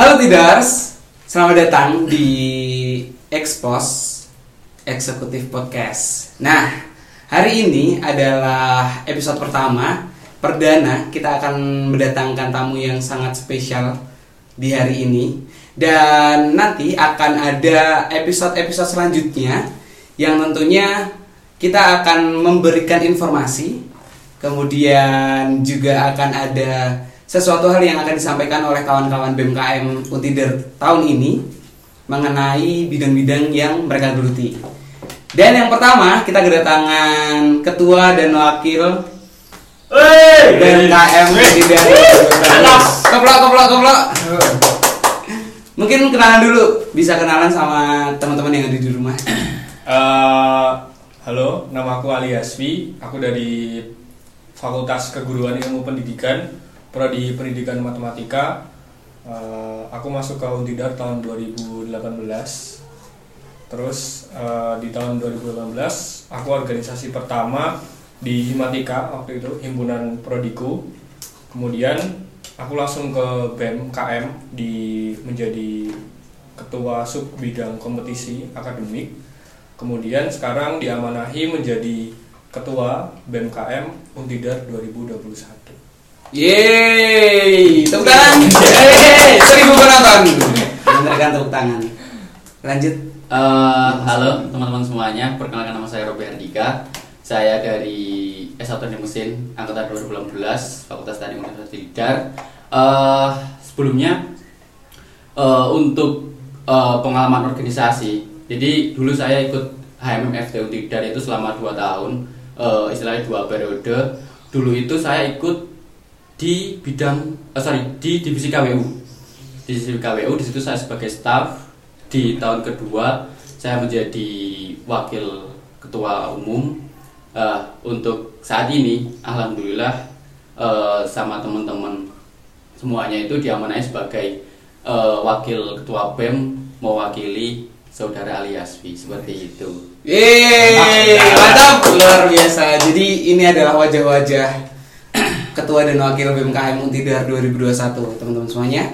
Halo Tidars, selamat datang di Expos Eksekutif Podcast. Nah, hari ini adalah episode pertama. Perdana kita akan mendatangkan tamu yang sangat spesial di hari ini. Dan nanti akan ada episode-episode selanjutnya yang tentunya kita akan memberikan informasi. Kemudian juga akan ada sesuatu hal yang akan disampaikan oleh kawan-kawan BMKM Untider tahun ini mengenai bidang-bidang yang mereka geluti. Dan yang pertama kita kedatangan ketua dan wakil BMKM Untider. Keplok keplok keplok. Mungkin kenalan dulu, bisa kenalan sama teman-teman yang ada di rumah. Eh, halo, nama aku Ali Asfi. Aku dari Fakultas Keguruan Ilmu Pendidikan, Prodi Pendidikan Matematika. Eh, aku masuk ke Untidar tahun 2018. Terus eh, di tahun 2018 aku organisasi pertama di Himatika waktu itu himpunan prodiku. Kemudian aku langsung ke BEM KM di menjadi ketua sub bidang kompetisi akademik. Kemudian sekarang diamanahi menjadi ketua BMKM Untidar 2021. Yeay, tepuk tangan. Yeay, seribu penonton. Mendengarkan tepuk tangan. Lanjut. Eh, halo teman-teman semuanya, perkenalkan nama saya Robi Hardika Saya dari S1 Teknik Mesin, Angkatan 2018, Fakultas Teknik Universitas Tidar Eh, Sebelumnya, eh, untuk eh, pengalaman organisasi Jadi dulu saya ikut HMMFT Tidar itu selama 2 tahun eh, Istilahnya dua periode Dulu itu saya ikut di bidang, eh, sorry, di divisi KWU di divisi KWU, di situ saya sebagai staff. Di tahun kedua saya menjadi wakil ketua umum. Eh, untuk saat ini alhamdulillah eh, sama teman-teman semuanya itu diamanai sebagai eh, wakil ketua BEM mewakili saudara Ali Asfi seperti itu. Yeay, mantap, luar biasa. Jadi ini adalah wajah-wajah ketua dan wakil BMKM Untidar 2021, teman-teman semuanya.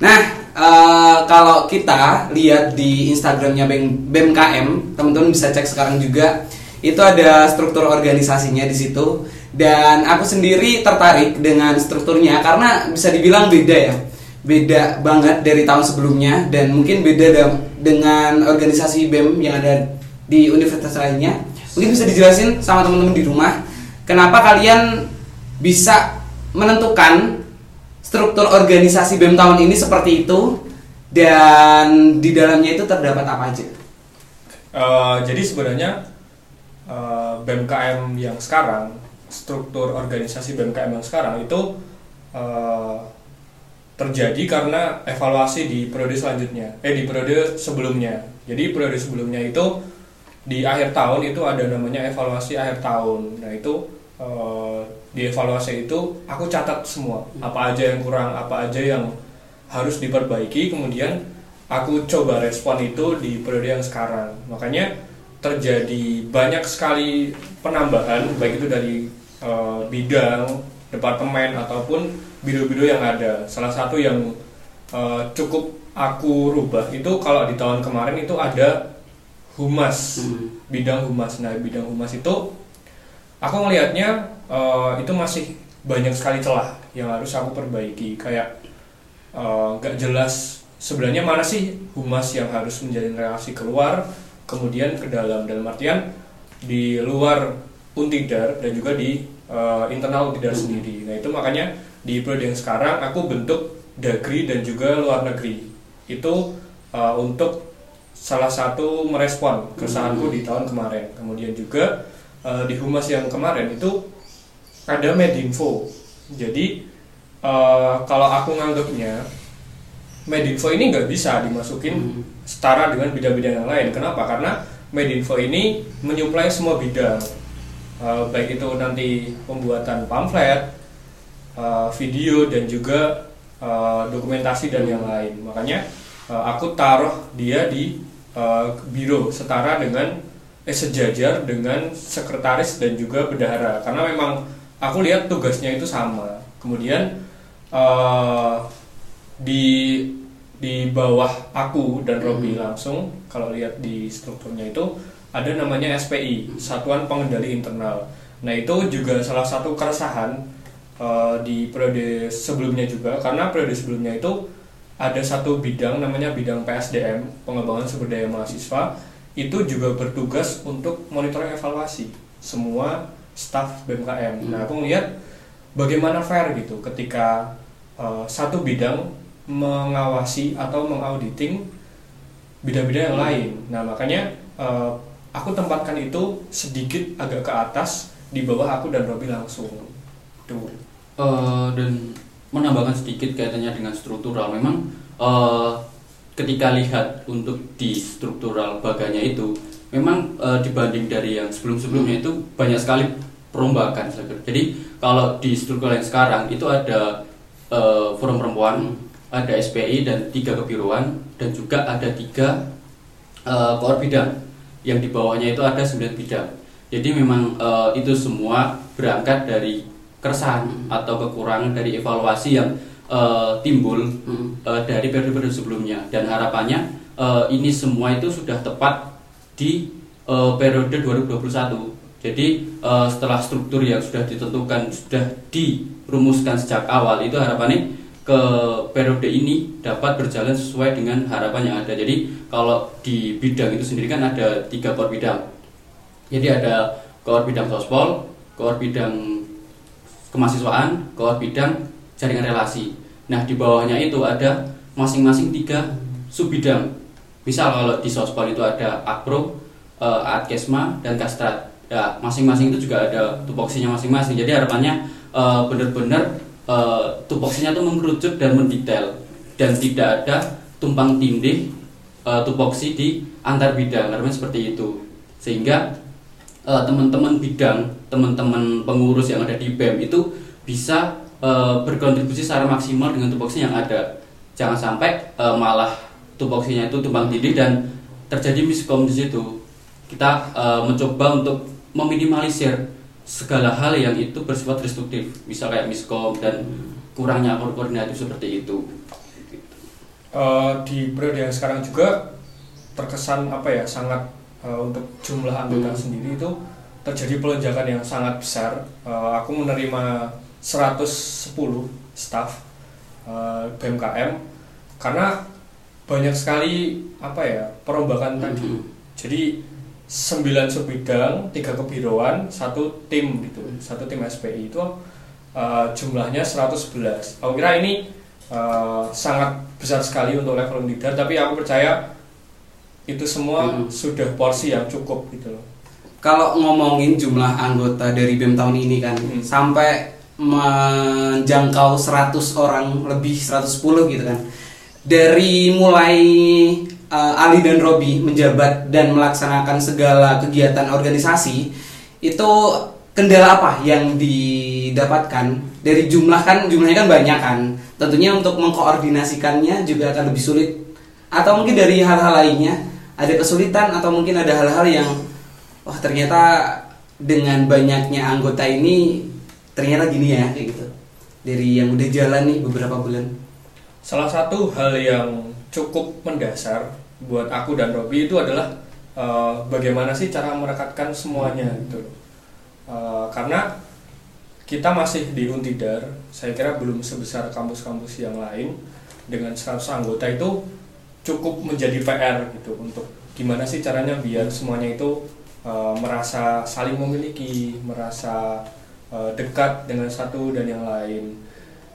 Nah, eh, kalau kita lihat di Instagramnya BMKM, teman-teman bisa cek sekarang juga. Itu ada struktur organisasinya di situ. Dan aku sendiri tertarik dengan strukturnya karena bisa dibilang beda ya, beda banget dari tahun sebelumnya dan mungkin beda da- dengan organisasi BEM yang ada di universitas lainnya. Mungkin bisa dijelasin sama teman-teman di rumah, kenapa kalian bisa menentukan struktur organisasi BEM tahun ini seperti itu dan di dalamnya itu terdapat apa aja? Eh, jadi sebenarnya eh, BMKM yang sekarang, struktur organisasi BMKM yang sekarang itu eh, terjadi karena evaluasi di periode selanjutnya, eh di periode sebelumnya. Jadi periode sebelumnya itu di akhir tahun itu ada namanya evaluasi akhir tahun. Nah itu eh, di evaluasi itu aku catat semua apa aja yang kurang, apa aja yang harus diperbaiki. Kemudian aku coba respon itu di periode yang sekarang. Makanya terjadi banyak sekali penambahan baik itu dari eh, bidang, departemen ataupun biro-biro yang ada. Salah satu yang eh, cukup aku rubah itu kalau di tahun kemarin itu ada humas, Hmm. bidang humas. Nah, bidang humas itu aku ngelihatnya eh, itu masih banyak sekali celah yang harus aku perbaiki. Kayak eh, nggak jelas sebenarnya mana sih humas yang harus menjalin relasi keluar kemudian ke dalam. Dalam artian di luar untidar dan juga di eh, internal untidar sendiri. Nah itu makanya di periode yang sekarang aku bentuk dagri dan juga luar negeri. Itu eh, untuk salah satu merespon keresahanku di tahun kemarin. Kemudian juga eh, di humas yang kemarin itu ada medinfo. Jadi eh, kalau aku nganggapnya medinfo ini nggak bisa dimasukin Hmm. setara dengan bidang-bidang yang lain. Kenapa? Karena medinfo ini menyuplai semua bidang. Eh, baik itu nanti pembuatan pamflet eh, video dan juga eh, dokumentasi dan yang lain. Makanya eh, aku taruh dia di eh, biro setara dengan eh sejajar dengan sekretaris dan juga bendahara. Karena memang aku lihat tugasnya itu sama. Kemudian eh, di di bawah aku dan Robi langsung kalau lihat di strukturnya itu ada namanya SPI Satuan Pengendali Internal. Nah itu juga salah satu keresahan eh, di periode sebelumnya juga. Karena periode sebelumnya itu ada satu bidang namanya bidang PSDM pengembangan sumber daya mahasiswa itu juga bertugas untuk monitoring evaluasi semua staf BMKM. Nah aku melihat bagaimana fair gitu ketika eh, satu bidang mengawasi atau mengauditing bidang-bidang yang lain. Nah makanya eh, aku tempatkan itu sedikit agak ke atas di bawah aku dan Robi langsung. Tuh. Eh, dan menambahkan sedikit kaitannya dengan struktural memang eh, ketika lihat untuk di struktural baganya itu memang eh, dibanding dari yang sebelum-sebelumnya itu banyak sekali perombakan jadi kalau di struktural yang sekarang itu ada eh, forum perempuan ada SPI dan tiga kebiruan dan juga ada tiga eh, koor bidang yang di bawahnya itu ada 9 bidang. Jadi memang eh, itu semua berangkat dari keresahan atau kekurangan dari evaluasi yang eh, timbul eh, dari periode-periode sebelumnya dan harapannya eh, ini semua itu sudah tepat di eh, periode 2021. Jadi eh, setelah struktur yang sudah ditentukan sudah dirumuskan sejak awal itu harapannya ke periode ini dapat berjalan sesuai dengan harapan yang ada. Jadi kalau di bidang itu sendiri kan ada tiga core bidang. Jadi ada core bidang sospol, core bidang kemahasiswaan, core bidang jaringan relasi. Nah di bawahnya itu ada masing-masing tiga sub bidang. Misal kalau di sospol itu ada akpro, eh, adkesma, dan kastrat. Ya masing-masing itu juga ada tupoksinya masing-masing. Jadi harapannya eh, benar-benar eh, tupoksinya itu mengerucut dan mendetail dan tidak ada tumpang tindih eh, tupoksi di antar bidang karena seperti itu sehingga eh, teman-teman bidang teman-teman pengurus yang ada di BEM itu bisa eh, berkontribusi secara maksimal dengan tupoksi yang ada. Jangan sampai eh, malah tupoksinya itu tumpang tindih dan terjadi miskom di situ kita eh, mencoba untuk meminimalisir segala hal yang itu bersifat destruktif misal kayak miskom dan kurangnya ko- koordinatif seperti itu. Eh, di periode yang sekarang juga terkesan apa ya sangat eh, untuk jumlah anggota sendiri itu terjadi pelonjakan yang sangat besar. Eh, aku menerima 110 staff eh, BMKM karena banyak sekali apa ya perombakan tadi. Jadi 9 subbidang, tiga kebiruan, satu tim gitu, satu tim SPI itu eh, jumlahnya 111. Aku kira ini eh, sangat besar sekali untuk level leader, tapi aku percaya itu semua Hmm. sudah porsi yang cukup gitu loh. Kalau ngomongin jumlah anggota dari BEM tahun ini kan Hmm. sampai menjangkau 100 orang lebih 110 gitu kan. Dari mulai uh, Ali dan Robi menjabat dan melaksanakan segala kegiatan organisasi itu kendala apa yang didapatkan dari jumlah kan jumlahnya kan banyak kan. Tentunya untuk mengkoordinasikannya juga akan lebih sulit atau mungkin dari hal-hal lainnya ada kesulitan atau mungkin ada hal-hal yang wah ternyata dengan banyaknya anggota ini ternyata gini ya. Kayak gitu. Dari yang udah jalan nih beberapa bulan. Salah satu hal yang cukup mendasar buat aku dan Robi itu adalah eh, bagaimana sih cara merekatkan semuanya gitu. Eh, karena kita masih di Untidar, saya kira belum sebesar kampus-kampus yang lain dengan 100 anggota itu cukup menjadi PR gitu untuk gimana sih caranya biar semuanya itu eh, merasa saling memiliki, merasa eh, dekat dengan satu dan yang lain.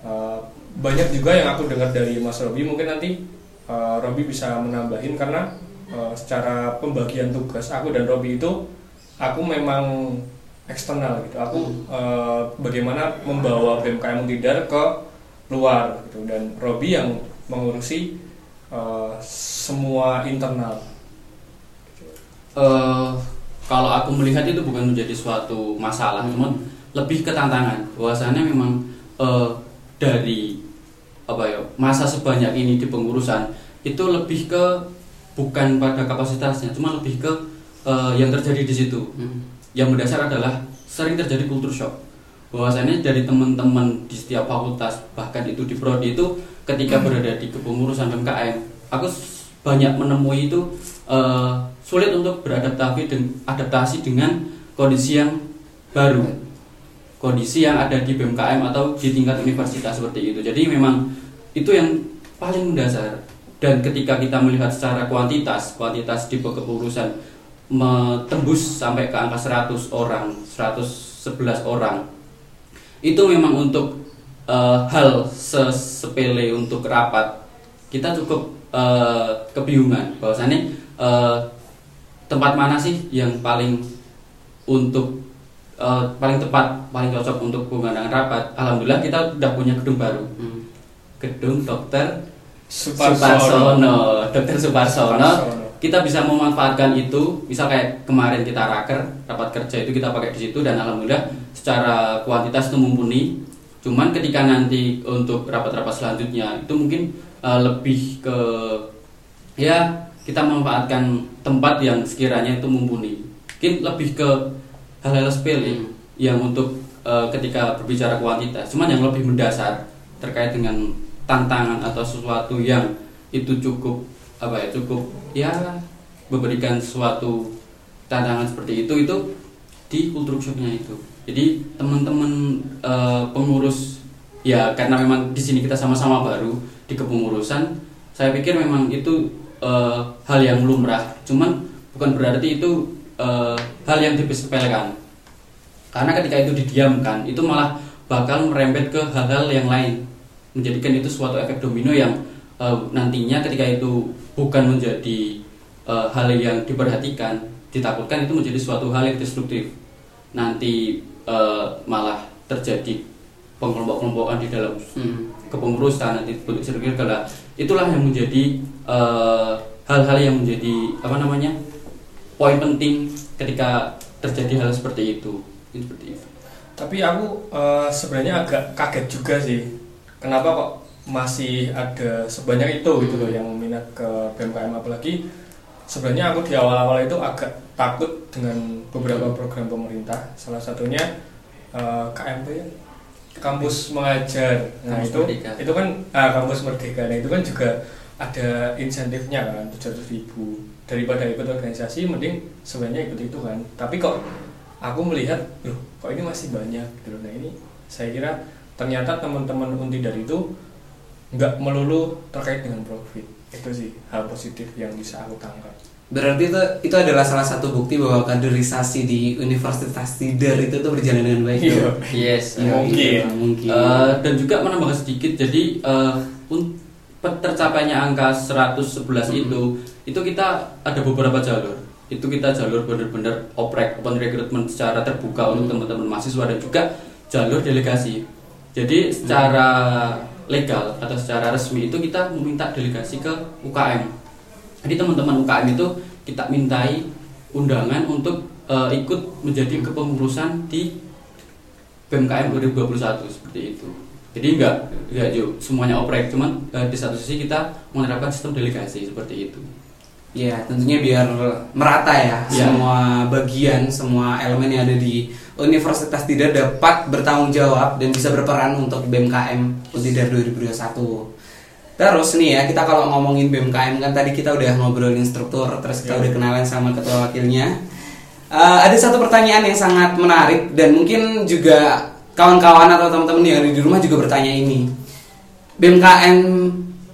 Eh, banyak juga yang aku dengar dari Mas Robi. Mungkin nanti uh, Robi bisa menambahin karena uh, secara pembagian tugas aku dan Robi itu aku memang eksternal gitu. Aku uh, bagaimana membawa BMKM Tidar ke luar gitu. Dan Robi yang mengurusi uh, semua internal. Eh kalau aku melihat itu bukan menjadi suatu masalah, cuman lebih ke tantangan. Bahwasannya memang eh, dari apa ya masa sebanyak ini di pengurusan itu lebih ke bukan pada kapasitasnya, cuma lebih ke eh, yang terjadi di situ. Yang mendasar adalah sering terjadi kultur shock. Bahwasannya dari teman-teman di setiap fakultas bahkan itu di prodi itu ketika berada di kepengurusan BMKM aku banyak menemui itu eh, sulit untuk beradaptasi dengan adaptasi dengan kondisi yang baru kondisi yang ada di BMKM atau di tingkat universitas seperti itu. Jadi memang itu yang paling mendasar. Dan ketika kita melihat secara kuantitas kuantitas di kepengurusan tembus sampai ke angka 100 orang 111 orang itu memang untuk eh, hal se- sepele untuk rapat kita cukup eh, kebingungan bahwasannya eh, tempat mana sih yang paling untuk eh, paling tepat paling cocok untuk penggunaan rapat. Alhamdulillah kita udah punya gedung baru. Hmm. gedung dokter Suparsono. Suparsono. Dokter Suparsono. Suparsono. kita bisa memanfaatkan itu. Misal kayak kemarin kita raker rapat kerja itu kita pakai di situ dan alhamdulillah secara kuantitas itu mumpuni. Cuman ketika nanti untuk rapat-rapat selanjutnya itu mungkin eh, lebih ke ya kita memanfaatkan tempat yang sekiranya itu mumpuni. Mungkin lebih ke hal-hal sepele yang untuk eh, ketika berbicara kuantitas. Cuman yang lebih mendasar terkait dengan tantangan atau sesuatu yang itu cukup apa ya cukup ya memberikan suatu tantangan seperti itu itu di kultur shocknya itu. Jadi teman-teman eh, pengurus ya karena memang di sini kita sama-sama baru di kepengurusan saya pikir memang itu eh, hal yang lumrah. Cuman bukan berarti itu eh, hal yang disepelekan karena ketika itu didiamkan itu malah bakal merembet ke hal-hal yang lain. Menjadikan itu suatu efek domino yang eh, nantinya ketika itu bukan menjadi eh, hal yang diperhatikan ditakutkan itu menjadi suatu hal yang destruktif. Nanti eh, malah terjadi pengelompok-kelompokan di dalam Hmm. kepengurusan nanti bentuk segala itulah yang menjadi eh, hal-hal yang menjadi apa namanya poin penting ketika terjadi hal seperti itu seperti itu Tapi aku eh, sebenarnya agak kaget juga sih. Kenapa kok masih ada sebanyak itu gitu loh yang minat ke BMKM apalagi sebenarnya aku di awal-awal itu agak takut dengan beberapa program pemerintah. Salah satunya eh, KMP ya. Kampus Mengajar. Nah, Kampus itu Merdeka. itu kan ah, Kampus Merdeka. Nah, itu kan juga ada insentifnya kan 700 ribu daripada ikut organisasi mending sebenarnya ikut itu kan tapi kok aku melihat loh kok ini masih banyak gitu loh. nah ini saya kira ternyata teman-teman Untidar itu nggak melulu terkait dengan profit itu sih hal positif yang bisa aku tangkap Berarti itu itu adalah salah satu bukti bahwa kaderisasi di Universitas Tidar itu tuh berjalan dengan baik. Iya. yes Iya, Mungkin. iya, mungkin. Eh, dan juga menambahkan sedikit jadi pe- tercapainya angka 111 itu itu kita ada beberapa jalur. Itu kita jalur benar-benar oprek open recruitment secara terbuka untuk teman-teman mahasiswa dan juga jalur delegasi. Jadi secara legal atau secara resmi itu kita meminta delegasi ke UKM jadi teman-teman UKM itu kita mintai undangan untuk eh, ikut menjadi kepengurusan di BMKM 2021 seperti itu. Jadi enggak enggak yuk, semuanya oprek, cuman eh, di satu sisi kita menerapkan sistem delegasi seperti itu. Ya, tentunya biar merata ya, Ya. semua bagian, semua elemen yang ada di Universitas Tidar dapat bertanggung jawab dan bisa berperan untuk BMKM Untidar 2021. Terus nih ya, kita kalau ngomongin BMKM kan tadi kita udah ngobrolin struktur, terus kita Ya. udah kenalan sama ketua wakilnya. Eh, ada satu pertanyaan yang sangat menarik dan mungkin juga kawan-kawan atau teman-teman yang ada di rumah juga bertanya ini. BMKM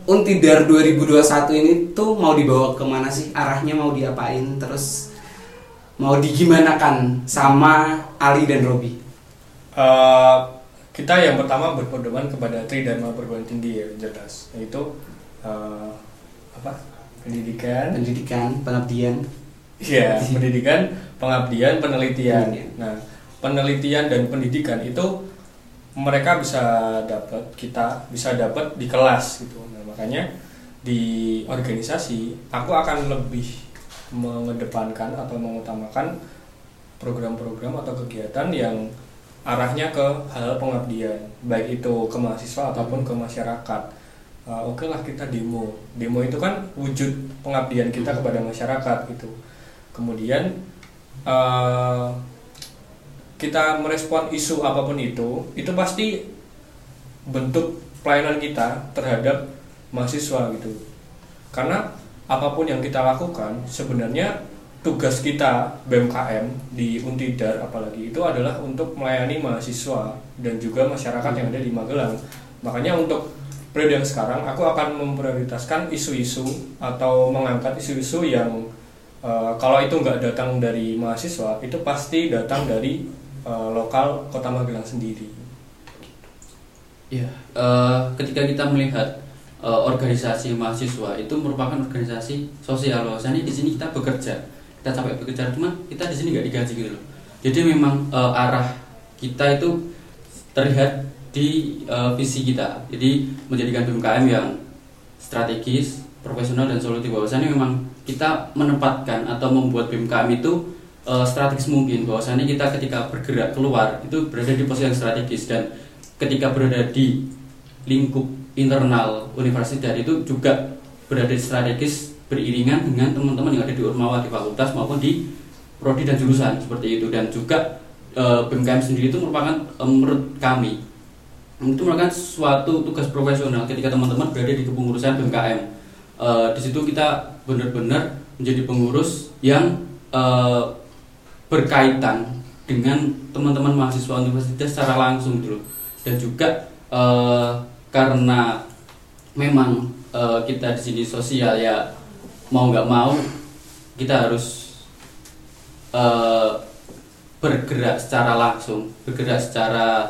Untidar 2021 ini tuh mau dibawa ke mana sih? Arahnya mau diapain? Terus mau digimanakan sama Ali dan Robi? Eh, kita yang pertama berpedoman kepada Tridharma perguruan tinggi ya jelas yaitu eh, apa pendidikan Pendidikan, pengabdian. Iya, pendidikan, pengabdian, penelitian. Penelitian. Nah, penelitian dan pendidikan itu mereka bisa dapat, kita bisa dapat di kelas gitu. Nah, makanya di organisasi aku akan lebih mengedepankan atau mengutamakan program-program atau kegiatan yang arahnya ke hal pengabdian, baik itu ke mahasiswa ataupun ke masyarakat. Uh, Oke lah kita demo, demo itu kan wujud pengabdian kita kepada masyarakat gitu. Kemudian uh, kita merespon isu apa pun itu, itu pasti bentuk pelayanan kita terhadap mahasiswa gitu. Karena apa pun yang kita lakukan sebenarnya tugas kita BMKM di Untidar apalagi itu adalah untuk melayani mahasiswa dan juga masyarakat yang ada di Magelang. Makanya untuk periode yang sekarang aku akan memprioritaskan isu-isu atau mengangkat isu-isu yang uh, kalau itu nggak datang dari mahasiswa itu pasti datang dari uh, lokal kota Magelang sendiri. Ya, uh, ketika kita melihat uh, organisasi mahasiswa itu merupakan organisasi sosial. Bahwasanya di sini kita bekerja. Kita capek bekerja cuma kita di sini nggak digaji gitu loh. Jadi memang uh, arah kita itu terlihat di uh, visi kita. Jadi menjadikan BMKM yang strategis profesional dan solutif bahwasannya memang kita menempatkan atau membuat BMKM itu uh, strategis mungkin bahwasannya kita ketika bergerak keluar itu berada di posisi yang strategis. Dan ketika berada di lingkup internal universitas itu juga berada di strategis beriringan dengan teman-teman yang ada di Urmawa di fakultas maupun di prodi dan jurusan seperti itu. Dan juga e, BMKM sendiri itu merupakan e, menurut kami itu merupakan suatu tugas profesional ketika teman-teman berada di kepengurusan BMKM. E, di situ kita benar-benar menjadi pengurus yang e, berkaitan dengan teman-teman mahasiswa universitas secara langsung loh dan juga uh, karena memang uh, kita di sini sosial ya mau nggak mau kita harus uh, bergerak secara langsung bergerak secara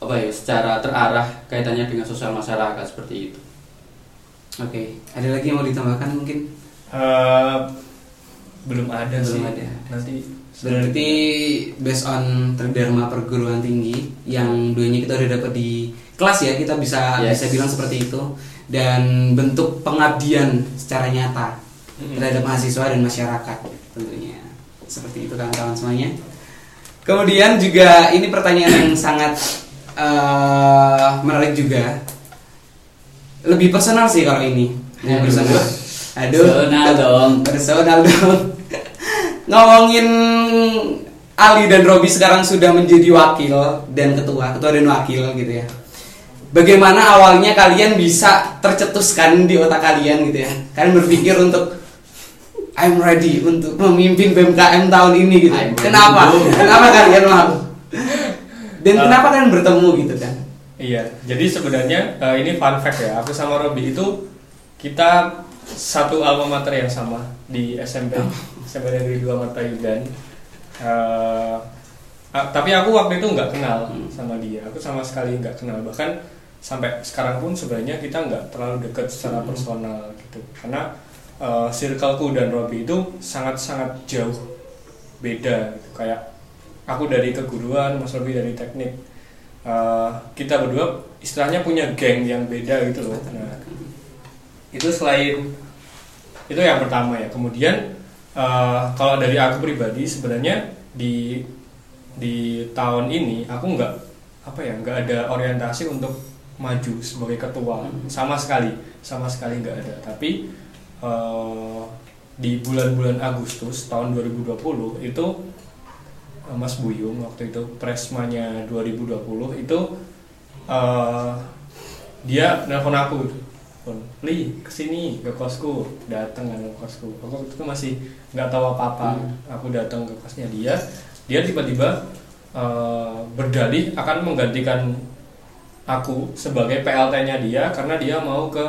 apa ya secara terarah kaitannya dengan sosial masyarakat seperti itu. Oke, okay. ada lagi yang mau ditambahkan mungkin? Uh, belum ada belum sih. ada. Nanti Berarti based on Tridharma perguruan tinggi yang duanya kita udah dapat di kelas ya kita bisa Yes. bisa bilang seperti itu dan bentuk pengabdian secara nyata Mm-mm. terhadap mahasiswa dan masyarakat tentunya seperti itu kawan-kawan semuanya. Kemudian juga ini pertanyaan yang sangat eh, menarik juga. Lebih personal sih kalau ini. Yang Aduh. personal. Aduh. Personal dong. Personal dong. Ngomongin Ali dan Robi sekarang sudah menjadi wakil dan ketua, ketua dan wakil gitu ya. Bagaimana awalnya kalian bisa tercetuskan di otak kalian gitu ya? Kalian berpikir untuk I'm ready untuk memimpin BMKM tahun ini gitu. I'm Kenapa? Kenapa kalian mau? Dan Uh, kenapa kalian bertemu gitu kan? Iya, jadi sebenarnya eh, ini fun fact ya. Aku sama Robi itu kita satu alma mater yang sama di SMP, SMP Negeri 2 Mata Yudan. Eh, ah, tapi aku waktu itu nggak kenal sama dia. Aku sama sekali nggak kenal. Bahkan sampai sekarang pun sebenarnya kita nggak terlalu dekat secara personal gitu. Karena eh, circleku dan Robi itu sangat-sangat jauh beda. Gitu. Kayak aku dari keguruan, Mas Robi dari teknik. Eh, kita berdua istilahnya punya geng yang beda gitu loh. Nah, itu selain itu yang pertama ya. Kemudian eh, kalau dari aku pribadi sebenarnya di di tahun ini aku nggak apa ya nggak ada orientasi untuk maju sebagai ketua. Sama sekali sama sekali nggak ada. Tapi eh, di bulan-bulan Agustus tahun 2020 itu eh, Mas Buyung waktu itu presmanya 2020 itu eh, dia nelfon aku Pun, Li ke sini ke kosku. Datang kan ke kosku. Aku itu masih nggak tahu apa apa. Aku datang ke kosnya dia. Dia tiba-tiba eh, berdalih akan menggantikan aku sebagai PLT-nya dia karena dia mau ke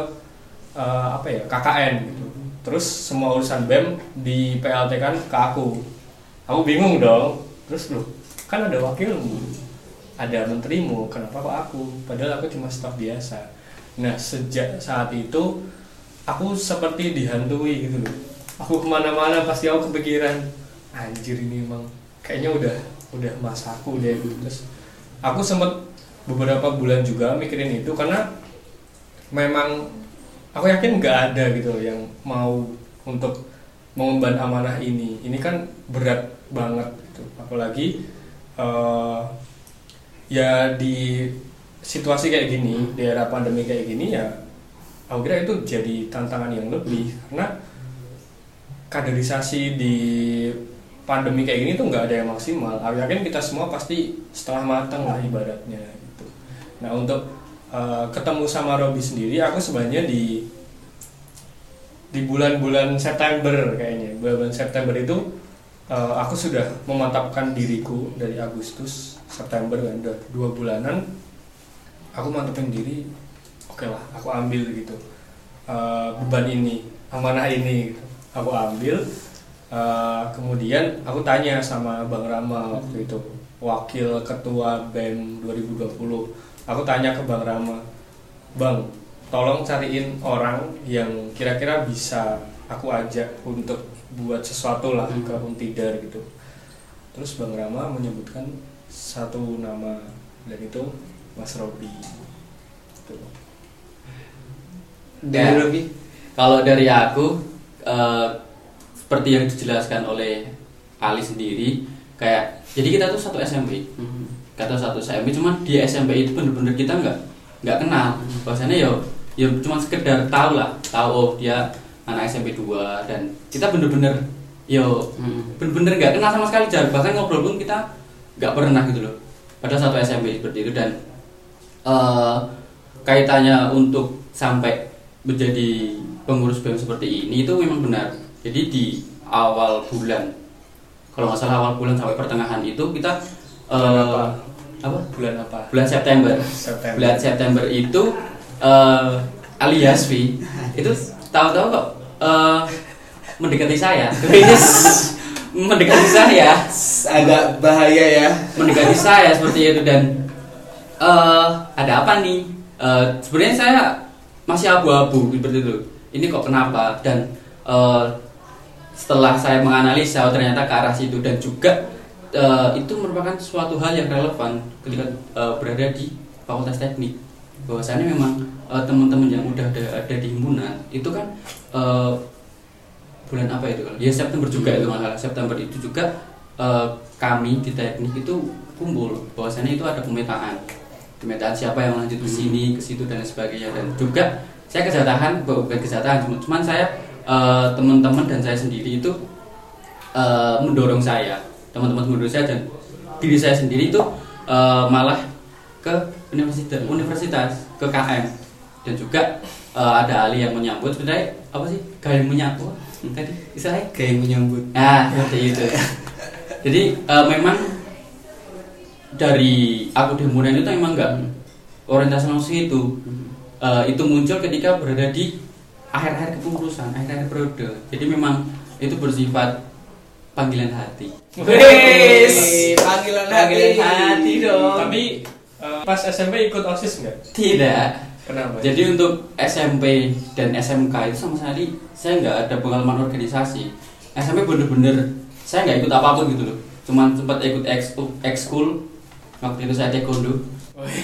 eh, apa ya KKN gitu. Terus semua urusan BEM di PLT kan ke aku. Aku bingung dong. Terus loh kan ada wakilmu ada menterimu kenapa kok aku? Padahal aku cuma staf biasa nah sejak saat itu aku seperti dihantui gitu loh. Aku ke mana-mana pasti aku kepikiran anjir ini emang kayaknya udah udah masaku deh gitu. Terus aku sempet beberapa bulan juga mikirin itu karena memang aku yakin nggak ada gitu loh yang mau untuk mengemban amanah ini. Ini kan berat banget gitu. Apalagi eh, ya di situasi kayak gini di era pandemi kayak gini ya aku kira itu jadi tantangan yang lebih. Karena kaderisasi di pandemi kayak gini tuh nggak ada yang maksimal. Aku yakin kita semua pasti setengah matang lah ibaratnya gitu. Nah untuk eh, ketemu sama Robi sendiri aku sebenarnya di di bulan-bulan September kayaknya. Bulan-bulan September itu eh, aku sudah memantapkan diriku dari Agustus September udah dua bulanan aku mantapin diri oke lah aku ambil gitu eh, beban ini amanah ini gitu. aku ambil eh, kemudian aku tanya sama Bang Rama waktu itu wakil ketua BEM 2020 aku tanya ke Bang Rama Bang tolong cariin orang yang kira-kira bisa aku ajak untuk buat sesuatu lah Hmm. ke Untidar gitu terus Bang Rama menyebutkan satu nama dan itu Mas Robi. Gitu. Dari Ya. Robi. Kalau dari aku eh, seperti yang dijelaskan oleh Ali sendiri kayak jadi kita tuh satu SMP kata satu SMP cuman di SMP itu bener-bener kita nggak nggak kenal. Bahasanya yo ya cuma sekedar tahu lah tahu oh dia anak SMP 2 dan kita bener-bener yo bener-bener nggak kenal sama sekali jarang. Bahkan ngobrol pun kita nggak pernah gitu loh. Pada satu SMP seperti itu dan eh, kaitannya untuk sampai menjadi pengurus BEM seperti ini itu memang benar. Jadi di awal bulan kalau nggak salah awal bulan sampai pertengahan itu kita eh, Bulan apa? apa? Bulan apa? Bulan September. September. Bulan September itu eh alias V itu tahu-tahu kok eh, mendekati saya. Mendekati saya. Agak bahaya ya. mendekati saya seperti itu dan eh ada apa nih? Eh, sebenarnya saya masih abu-abu seperti itu ini kok kenapa? Dan eh, setelah saya menganalisa oh, ternyata ke arah situ. Dan juga eh, itu merupakan suatu hal yang relevan ketika eh, berada di fakultas teknik. Bahwasannya memang eh, teman-teman yang udah ada, ada di himpunan itu kan eh, bulan apa itu ya September juga itu masalah September itu juga eh, kami di teknik itu kumpul. Bahwasannya itu ada pemetaan pemetaan siapa yang lanjut ke sini ke situ dan sebagainya. Dan juga saya kejatahan bukan cuma cuman saya eh, teman-teman dan saya sendiri itu eh, mendorong saya teman-teman mendorong saya dan diri saya sendiri itu eh, malah ke universitas universitas ke KM dan juga eh, ada ahli yang menyambut sebenarnya apa sih? Gaya menyambut? Tadi? Istilahnya Kayak menyambut. Nah, seperti itu. Jadi eh, memang dari aku di Himpunan itu emang enggak orientasi langsung itu. Eh, itu muncul ketika berada di akhir-akhir kepengurusan, akhir-akhir periode. Jadi memang itu bersifat panggilan hati. Wes, panggilan Panggilan hati. hati dong. tapi eh, pas SMP ikut osis nggak Tidak. kenapa Jadi untuk SMP dan SMK itu sama sekali saya nggak ada pengalaman organisasi. SMP bener-bener saya nggak ikut apa pun gitu loh. Cuman sempat ikut ekskul, ekskul waktu itu saya taekwondo.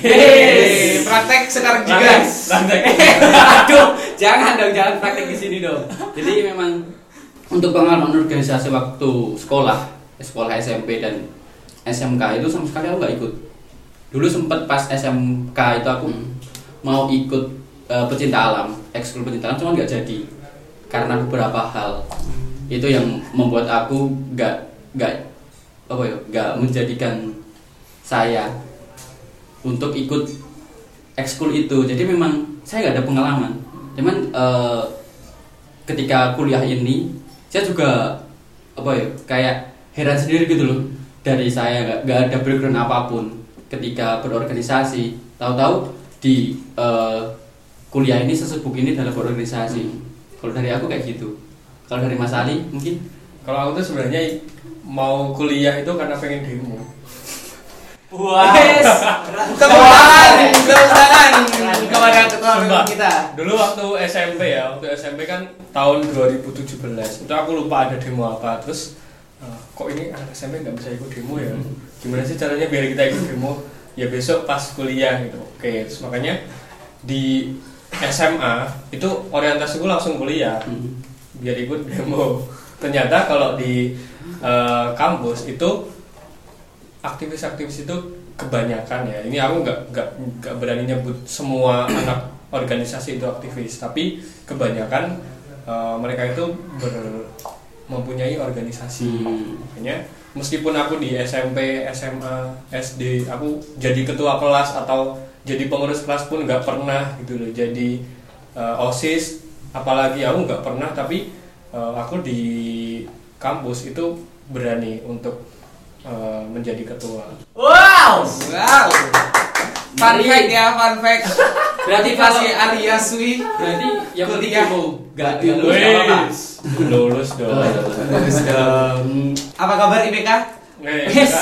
Hei, praktek sekarang juga. Lantai. Aduh, jangan dong, jangan praktek di sini dong. Jadi memang untuk pengalaman organisasi waktu sekolah, sekolah SMP dan SMK itu sama sekali aku nggak ikut. Dulu sempat pas SMK itu aku mau ikut eh, pecinta alam, ekskul pecinta alam, cuman nggak jadi karena beberapa hal itu yang membuat aku nggak nggak apa ya nggak menjadikan saya untuk ikut ekskul itu. Jadi memang saya nggak ada pengalaman. Cuman eh, ketika kuliah ini saya juga apa ya kayak heran sendiri gitu loh dari saya. Nggak nggak ada background apa pun ketika berorganisasi. Tahu-tahu di eh, kuliah ini sesebuk ini dalam berorganisasi. Kalau dari aku kayak gitu. Kalau dari Mas Ali mungkin? Kalau aku tuh sebenarnya mau kuliah itu karena pengen demo Wes, tepuk tangan, tepuk tangan kepada ketua Sumpah. kita. Dulu waktu SMP ya, waktu SMP kan tahun 2017 Itu aku lupa ada demo apa. Terus eh, kok ini anak SMP nggak bisa ikut demo ya? Gimana sih caranya biar kita ikut demo? Ya besok pas kuliah gitu. Oke, terus makanya di SMA itu orientasiku langsung kuliah. Hmm. biar ikut demo. Ternyata kalau di eh, kampus itu aktivis-aktivis itu kebanyakan ya. Ini aku nggak nggak nggak berani nyebut semua anak organisasi itu aktivis, tapi kebanyakan eh, mereka itu ber, mempunyai organisasi. Makanya meskipun aku di SMP, SMA, SD, aku jadi ketua kelas atau jadi pengurus kelas pun nggak pernah gitu loh jadi eh, osis apalagi aku nggak pernah tapi eh, aku di kampus itu berani untuk eh, menjadi ketua Wow. Wow. Fun fact ya, fun fact. Berarti Motivasi alias Wi. berarti yang Kuliah. penting mau gak lulus lulus dong Bagus dong. Apa kabar IPK? Eh, Yes.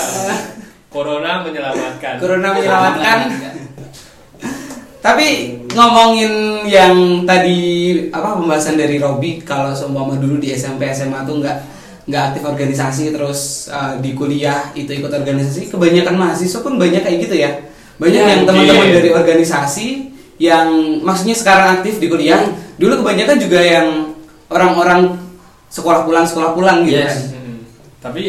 Corona menyelamatkan. Corona menyelamatkan. Tapi ngomongin yang tadi apa pembahasan dari Robi kalau seumpama dulu di SMP SMA tuh nggak nggak aktif organisasi terus uh, di kuliah itu ikut organisasi kebanyakan mahasiswa pun banyak kayak gitu ya banyak Ya, yang teman-teman iya. dari organisasi yang maksudnya sekarang aktif di kuliah dulu kebanyakan juga yang orang-orang sekolah pulang sekolah pulang gitu Yes. kan Hmm. Tapi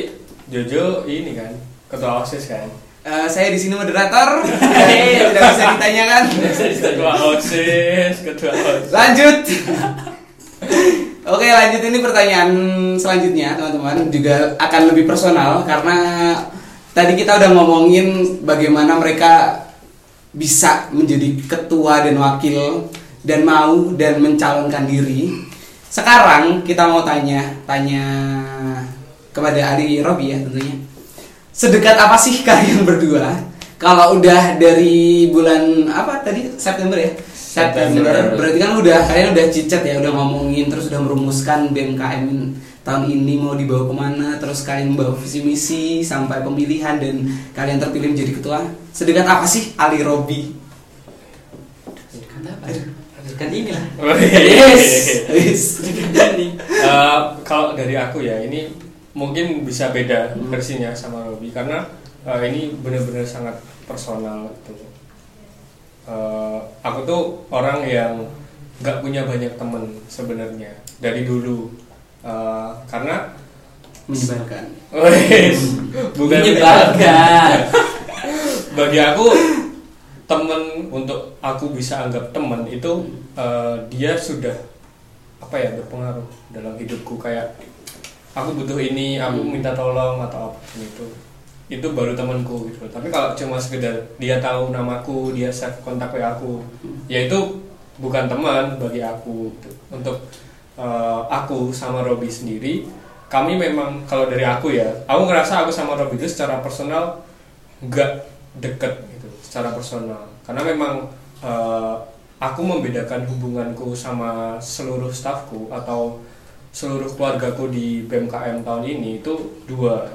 Jojo ini kan ketua osis kan. Uh, saya di sini moderator tidak bisa ditanyakan Ketua osis, ketua osis. Lanjut. Oke, lanjut ini pertanyaan selanjutnya, teman-teman juga akan lebih personal karena tadi kita udah ngomongin bagaimana mereka bisa menjadi ketua dan wakil dan mau dan mencalonkan diri. Sekarang kita mau tanya, tanya kepada Ari Robi ya tentunya. Sedekat apa sih kalian berdua? Kalau udah dari bulan apa tadi September ya? September. September. Berarti kan udah kalian udah cicat ya, udah ngomongin terus udah merumuskan BMKM tahun ini mau dibawa ke mana, terus kalian membawa visi misi sampai pemilihan dan kalian terpilih menjadi ketua. Sedekat apa sih Ali Robi? Kan apa? Kan ini lah. Oh, Yes. Yes. ini. Eh, kalau dari aku ya ini mungkin bisa beda versinya sama Robi karena eh, ini benar-benar sangat personal gitu. Eh, aku tuh orang yang nggak punya banyak temen sebenarnya dari dulu Eh, karena Menyebalkan. Wes, bukan Menyebalkan. bagi aku temen untuk aku bisa anggap temen itu eh, dia sudah apa ya berpengaruh dalam hidupku kayak aku butuh ini aku minta tolong atau apa itu itu baru temanku gitu. Tapi kalau cuma sekedar dia tahu namaku dia save kontak WA aku ya itu bukan teman bagi aku gitu. untuk eh, aku sama Robi sendiri kami memang kalau dari aku ya aku ngerasa aku sama Robi itu secara personal nggak deket gitu secara personal. Karena memang eh, aku membedakan hubunganku sama seluruh stafku atau seluruh keluargaku di BMKM tahun ini itu dua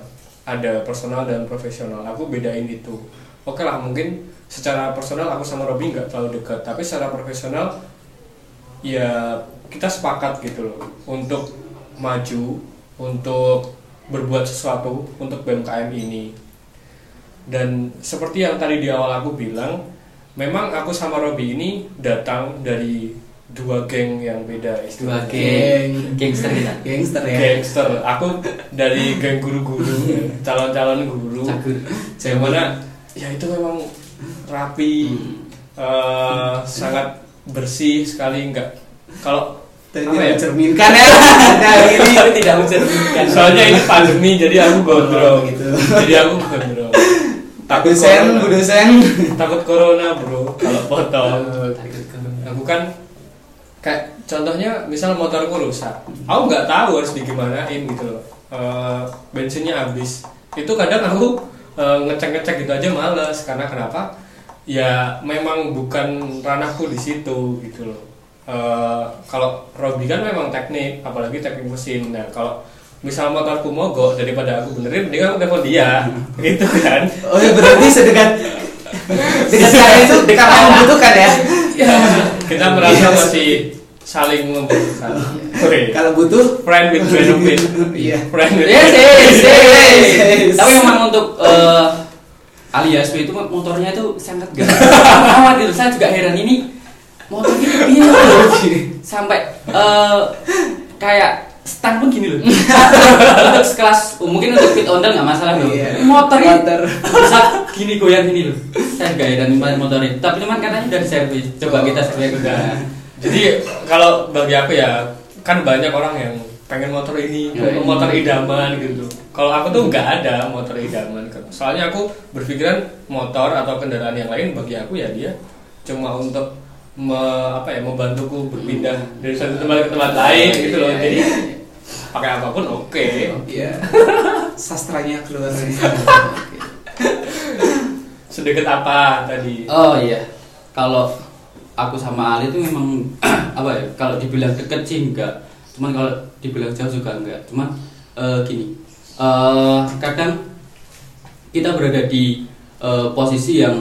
ada personal dan profesional. Aku bedain itu. Oke lah mungkin secara personal aku sama Robby nggak terlalu dekat tapi secara profesional ya kita sepakat gitu loh. Untuk maju untuk berbuat sesuatu untuk BMKM ini. Dan seperti yang tadi di awal aku bilang memang aku sama Robby ini datang dari dua geng yang beda Dua istilahnya. geng. Gangster kita. Gangster ya. gangster aku dari geng guru-guru ya, calon-calon guru Cagur. yang mana ya itu memang rapi eh, sangat bersih sekali enggak kalau tidak ya mencerminkan ya. Nah, ini tidak mencerminkan. soalnya ini pandemi jadi aku gondrong Oh, gitu. jadi aku gondrong takut dosen, corona. Bu dosen. takut corona bro kalau potong Takut corona. aku kan kayak contohnya misal motorku rusak. Aku nggak tahu harus digimanain gitu loh. Eh, bensinnya habis. Itu kadang aku eh, ngecek-ngecek gitu aja males. Karena kenapa? Ya memang bukan ranahku di situ gitu loh. Eh, kalau Robi kan memang teknik apalagi teknik mesin. Nah kalau misal motorku mogok daripada aku benerin mending aku telepon dia. Gitu kan? Oh ya berarti sedekat dekat kalian itu karena membutuhkan ya. Kita merasa Yes. masih saling membutuhkan Oke. Kalau butuh friend with benefit Iya. friend with Yes, yes, yes. Yes. Tapi memang untuk eh, alias itu motornya itu sangat gak amat itu. Saya juga heran ini motor ini sampai eh, kayak stang pun gini loh. untuk sekelas oh, mungkin untuk fit ondel nggak masalah loh. Iya. Ini Motor bisa gini goyang gini loh. Saya juga heran ini motor ini. Tapi cuman katanya udah servis. Coba kita servis juga. jadi kalau bagi aku ya kan banyak orang yang pengen motor ini Ya, ini. motor idaman gitu kalau aku tuh nggak ada motor idaman soalnya aku berpikiran motor atau kendaraan yang lain bagi aku ya dia cuma untuk me- apa ya membantuku berpindah dari satu tempat ke tempat lain gitu loh Iya, jadi iya. pakai apa pun oke Iya. Sastranya keluar. sedekat apa tadi Oh iya, kalau aku sama Ali itu memang apa ya? Kalau dibilang deket sih enggak, cuman kalau dibilang jauh juga enggak. Cuman eh, gini, eh, kadang kita berada di eh, posisi yang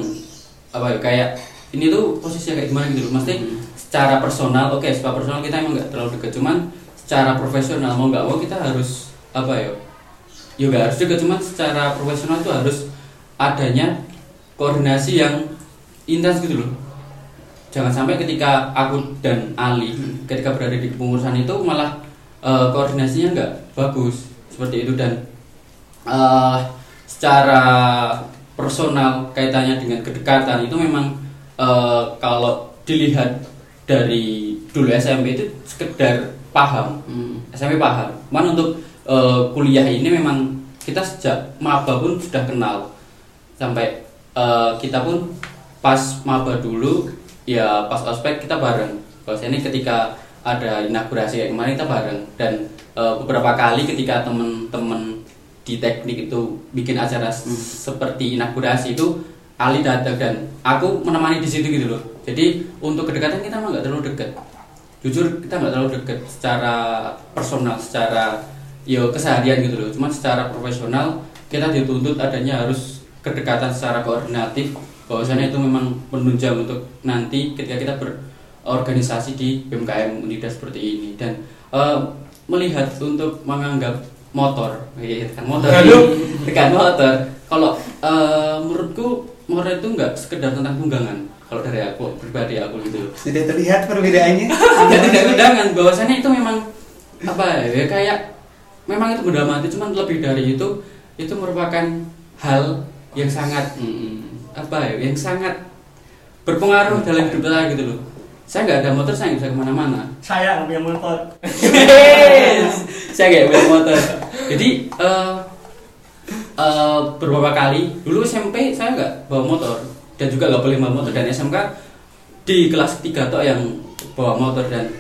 apa ya? Kayak ini tuh posisinya kayak gimana gitu loh. Maksudnya secara personal, oke, secara personal kita emang nggak terlalu dekat. Cuman secara profesional mau nggak mau kita harus apa ya? Ya nggak harus dekat, cuman secara profesional tuh harus adanya koordinasi yang intens gitu loh jangan sampai ketika aku dan Ali ketika berada di kepengurusan itu malah eh, koordinasinya nggak bagus seperti itu dan eh, secara personal kaitannya dengan kedekatan itu memang eh, kalau dilihat dari dulu SMP itu sekedar paham. SMP paham. Cuman untuk eh, kuliah ini memang kita sejak maba pun sudah kenal. Sampai eh, kita pun pas maba dulu ya pas ospek kita bareng. Kalau ini ketika ada inaugurasi kayak kemarin kita bareng. Dan eh, beberapa kali ketika temen-temen di teknik itu bikin acara s- seperti inaugurasi itu Ali datang dan aku menemani di situ gitu loh. Jadi untuk kedekatan kita emang nggak terlalu dekat. Jujur kita nggak terlalu dekat secara personal secara yo keseharian gitu loh. Cuman secara profesional kita dituntut adanya harus kedekatan secara koordinatif. Bahwasanya itu memang menunjang untuk nanti ketika kita berorganisasi di BMKM Unida seperti ini. Dan eh, melihat untuk menganggap motor ya kan motor. Tekan motor. Kalau eh, menurutku motor itu nggak sekedar tentang tunggangan kalau dari aku pribadi aku gitu loh Sudah terlihat perbedaannya? ya tidak undangan bahwasannya itu memang apa ya kayak memang itu benda mati cuman lebih dari itu itu merupakan hal yang sangat mm, apa ya yang sangat berpengaruh dalam hidup saya gitu loh saya nggak ada motor saya nggak bisa ke mana-mana Saya nggak punya motor. Yes. saya nggak punya motor jadi eh, eh, beberapa kali. Dulu SMP saya nggak bawa motor dan juga nggak boleh bawa motor. Dan SMK di kelas 3 toh yang bawa motor dan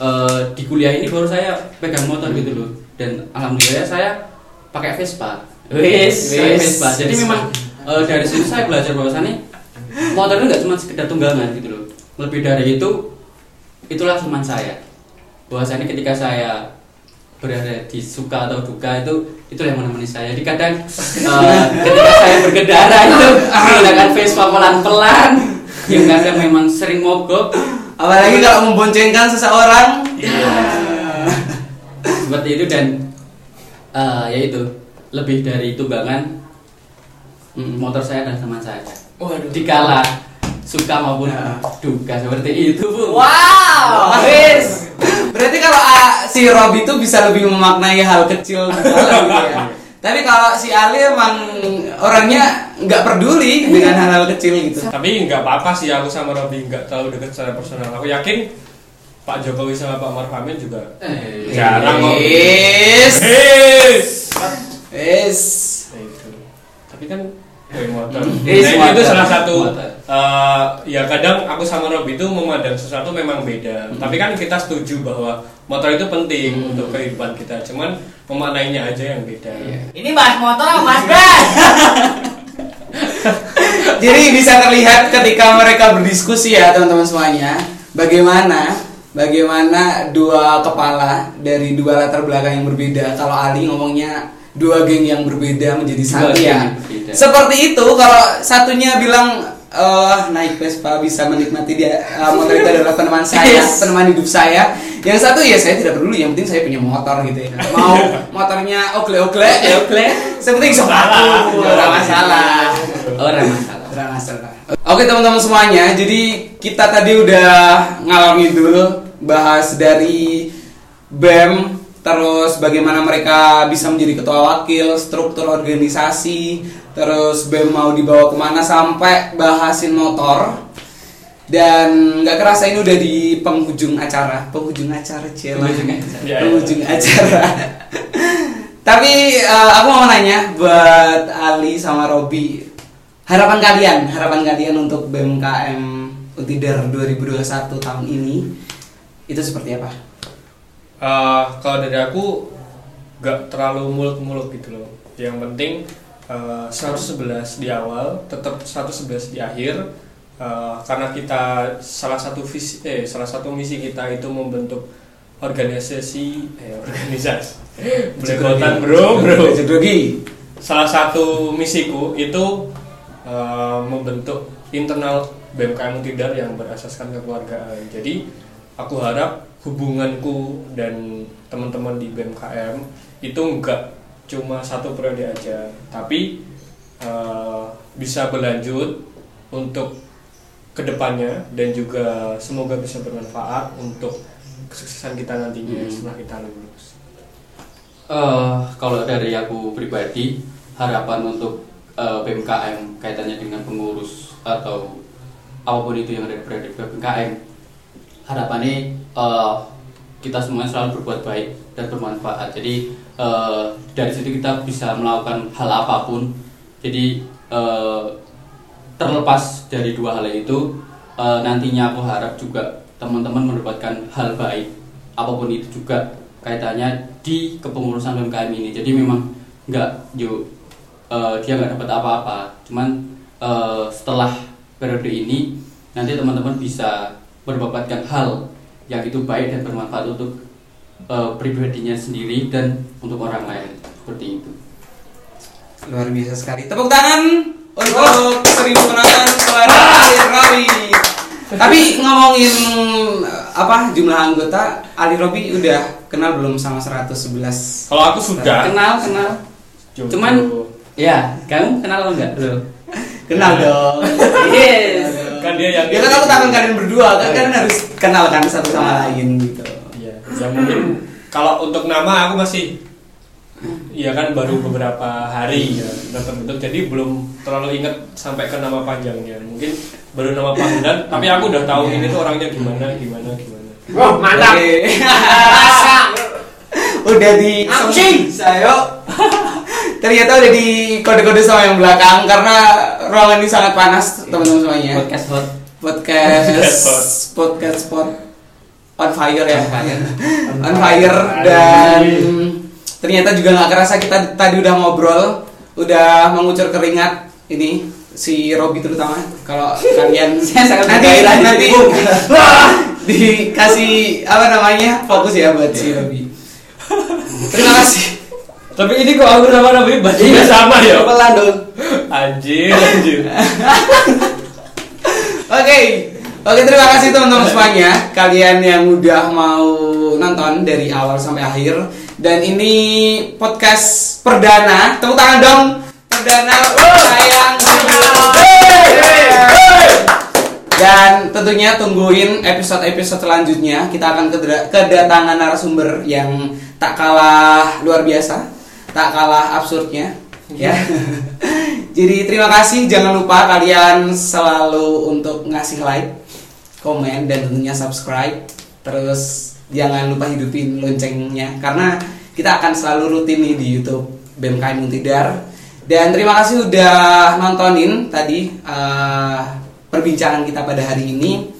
eh, di kuliah ini baru saya pegang motor gitu loh. Dan alhamdulillah saya pakai Vespa. Wes, Vespa. Jadi memang eh, dari situ saya belajar bahwasannya motor itu nggak cuma sekedar tunggangan gitu loh. Lebih dari itu itulah teman saya. Bahwasannya ketika saya berada di suka atau duka itu itulah yang menemani saya. Jadi kadang eh, ketika saya berkendara itu menggunakan Vespa pelan-pelan. Yang kadang memang sering mogok. Apalagi kalau memboncengkan seseorang. seperti itu dan eh, ya itu lebih dari tunggangan mm, motor saya dan teman saya. Waduh. Dikala suka maupun Ya. duka seperti itu bu. Wow, wis. Berarti kalau ah, si Rob itu bisa lebih memaknai hal kecil gitu ya. Tapi kalau si Ali emang orangnya nggak peduli dengan hal-hal kecil gitu. tapi nggak apa-apa sih aku sama Robi nggak terlalu dekat secara personal aku yakin Pak Jokowi sama Pak Maruf Amin juga Eh, Jarang kok. Yes. Wis. Nah, itu. Tapi kan motor. Eh, Nah, itu salah satu Motor. Eh, ya kadang aku sama Rob itu memandang sesuatu memang beda. Tapi kan kita setuju bahwa motor itu penting Hmm. untuk kehidupan kita. Cuman memaknainya aja yang beda. Iya. Ini bahas motor apa bahas gas? Jadi bisa terlihat ketika mereka berdiskusi ya teman-teman semuanya, bagaimana bagaimana dua kepala dari dua latar belakang yang berbeda. Kalau Ali ngomongnya dua geng yang berbeda menjadi satu ya. Seperti itu kalau satunya bilang eh naik Vespa bisa menikmati dia eh, motor itu adalah peneman saya, Yes. peneman hidup saya. Yang satu ya saya tidak peduli, yang penting saya punya motor gitu ya. Mau motornya ogle-ogle, ya ogle. Yang penting sok aku, ora masalah. orang masalah Ora masalah. Oke teman-teman semuanya, jadi kita tadi udah ngalor ngidul bahas dari BEM terus bagaimana mereka bisa menjadi ketua wakil, struktur organisasi, terus BEM mau dibawa ke mana sampai bahasin motor. Dan nggak kerasa ini udah di penghujung acara, penghujung acara Cela. Penghujung acara. Ya, ya. Tapi eh, aku mau nanya buat Ali sama Robi, harapan kalian, harapan kalian untuk BMKM Untidar 2021 tahun ini itu seperti apa? Eh, kalau dari aku nggak terlalu muluk-muluk gitu loh. Yang penting eh, 111 di awal, tetap 111 di akhir. Eh, karena kita salah satu visi, eh salah satu misi kita itu membentuk organisasi, eh organisasi, belepotan bro bro. Jodogi. Salah satu misiku itu eh, membentuk internal BMKM Tidar yang berasaskan kekeluargaan. Jadi aku harap hubunganku dan teman-teman di BMKM itu enggak cuma satu periode aja, tapi eh, bisa berlanjut untuk ke depannya dan juga semoga bisa bermanfaat untuk kesuksesan kita nantinya Hmm. setelah kita lulus. Eh, kalau dari aku pribadi harapan untuk eh, BMKM kaitannya dengan pengurus atau apa pun itu yang ada di BMKM harapannya eh, kita semua selalu berbuat baik dan bermanfaat jadi eh, dari situ kita bisa melakukan hal apa pun. Jadi eh, terlepas dari dua hal itu eh, nantinya aku harap juga teman-teman mendapatkan hal baik apa pun itu juga kaitannya di kepengurusan BMKM ini. Jadi memang nggak yuk eh, dia nggak dapat apa-apa. Cuman eh, setelah periode ini nanti teman-teman bisa mendapatkan hal yang itu baik dan bermanfaat untuk eh, pribadinya sendiri dan untuk orang lain seperti itu Luar biasa sekali. Tepuk tangan untuk seribu penonton suara Ali Robi. Tapi ngomongin eh, apa jumlah anggota Ali Robi udah kenal belum sama 111? Kalau aku sudah. kenal kenal Jodoh. Cuman ya kamu kenal atau enggak belum Kenal dong. yes Kan dia yang- Ya kan aku takkan kalian berdua kan kalian harus kenal kan satu sama lain gitu. Iya, ya mungkin kalau untuk nama aku masih Iya kan baru beberapa hari ya terbentuk jadi belum terlalu ingat sampai ke nama panjangnya. Mungkin baru nama panggilan tapi aku udah tahu Iya. ini tuh orangnya gimana gimana gimana. Wah, mantap. Udah di Anjing. saya ternyata udah di kode-kode sama yang belakang karena ruangan ini sangat panas teman-teman semuanya. Podcast hot. Podcast Podcast. podcast spot on fire ya. On fire. on fire dan ternyata juga nggak kerasa kita tadi udah ngobrol udah mengucur keringat ini si Robi terutama. Kalau kalian Saya sangat nanti nanti dikasih apa namanya fokus ya buat si Robi. Terima kasih. Tapi ini kok aku sama Nabi bajunya sama ya? pelan dong anjir anjir. Oke, oke terima kasih teman-teman semuanya. Kalian yang udah mau nonton dari awal sampai akhir. Dan ini podcast perdana. Tepuk tangan dong. Perdana sayang. Dan tentunya tungguin episode-episode selanjutnya. Kita akan kedatangan narasumber yang tak kalah luar biasa. Tak kalah absurdnya. Ya. Jadi terima kasih. Jangan lupa kalian selalu untuk ngasih like komen dan tentunya subscribe. Terus jangan lupa hidupin loncengnya karena kita akan selalu rutin nih di YouTube BMKM Muntidar dan terima kasih udah nontonin tadi eh, perbincangan kita pada hari ini.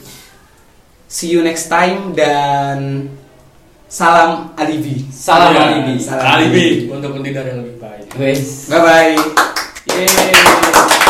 See you next time dan salam alibi. Salam Ya, alibi. Salam alibi. Untuk mentidar yang lebih baik. Wes bye bye Yeay.